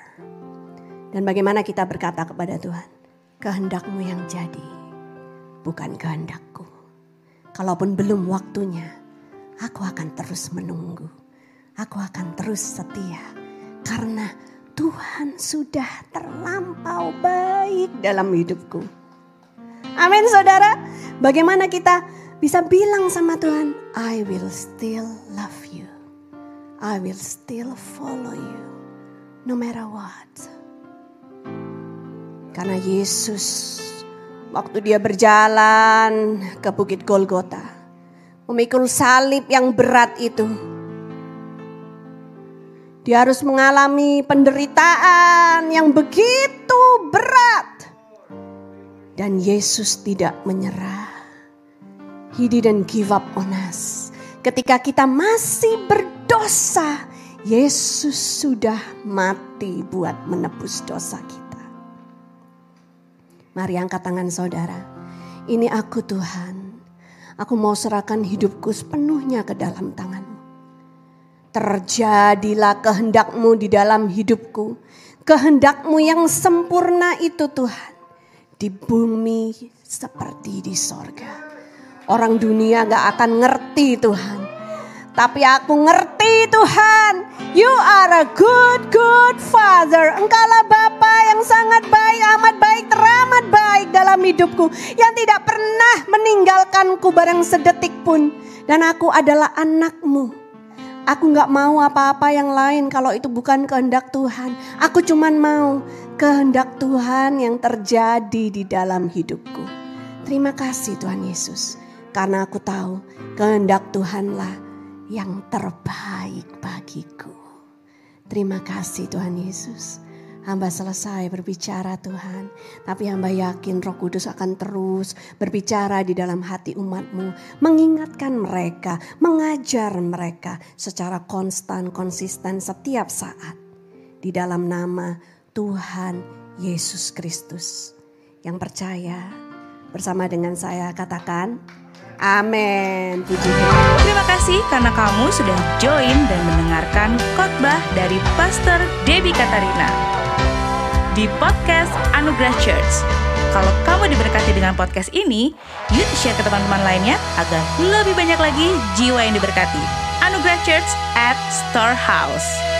Dan bagaimana kita berkata kepada Tuhan, kehendakmu yang jadi, bukan kehendakku. Kalaupun belum waktunya, aku akan terus menunggu. Aku akan terus setia karena Tuhan sudah terlampau baik dalam hidupku. Amin saudara. Bagaimana kita bisa bilang sama Tuhan, I will still love you. I will still follow you no matter what. Karena Yesus waktu dia berjalan ke Bukit Golgota, memikul salib yang berat itu, dia harus mengalami penderitaan yang begitu berat. Dan Yesus tidak menyerah. He didn't give up on us. Ketika kita masih berdosa, Yesus sudah mati buat menebus dosa kita. Mari angkat tangan saudara. Ini aku Tuhan. Aku mau serahkan hidupku sepenuhnya ke dalam tanganmu. Terjadilah kehendakmu di dalam hidupku. Kehendakmu yang sempurna itu Tuhan. Di bumi seperti di sorga. Orang dunia gak akan ngerti Tuhan. Tapi aku ngerti Tuhan. You are a good, good father. Engkaulah Bapa yang sangat baik, amat baik, teramat baik dalam hidupku. Yang tidak pernah meninggalkanku barang sedetik pun. Dan aku adalah anakmu. Aku gak mau apa-apa yang lain kalau itu bukan kehendak Tuhan. Aku cuman mau kehendak Tuhan yang terjadi di dalam hidupku. Terima kasih Tuhan Yesus. Karena aku tahu kehendak Tuhanlah yang terbaik bagiku. Terima kasih Tuhan Yesus. Hamba selesai berbicara Tuhan. Tapi hamba yakin roh kudus akan terus berbicara di dalam hati umatmu. Mengingatkan mereka, mengajar mereka secara konstan, konsisten setiap saat. Di dalam nama Tuhan Yesus Kristus. Yang percaya bersama dengan saya katakan Amin. Terima kasih karena kamu sudah join dan mendengarkan khotbah dari Pastor Debbie Katarina di podcast Anugerah Church. Kalau kamu diberkati dengan podcast ini, yuk share ke teman-teman lainnya agar lebih banyak lagi jiwa yang diberkati. Anugerah Church at Storehouse.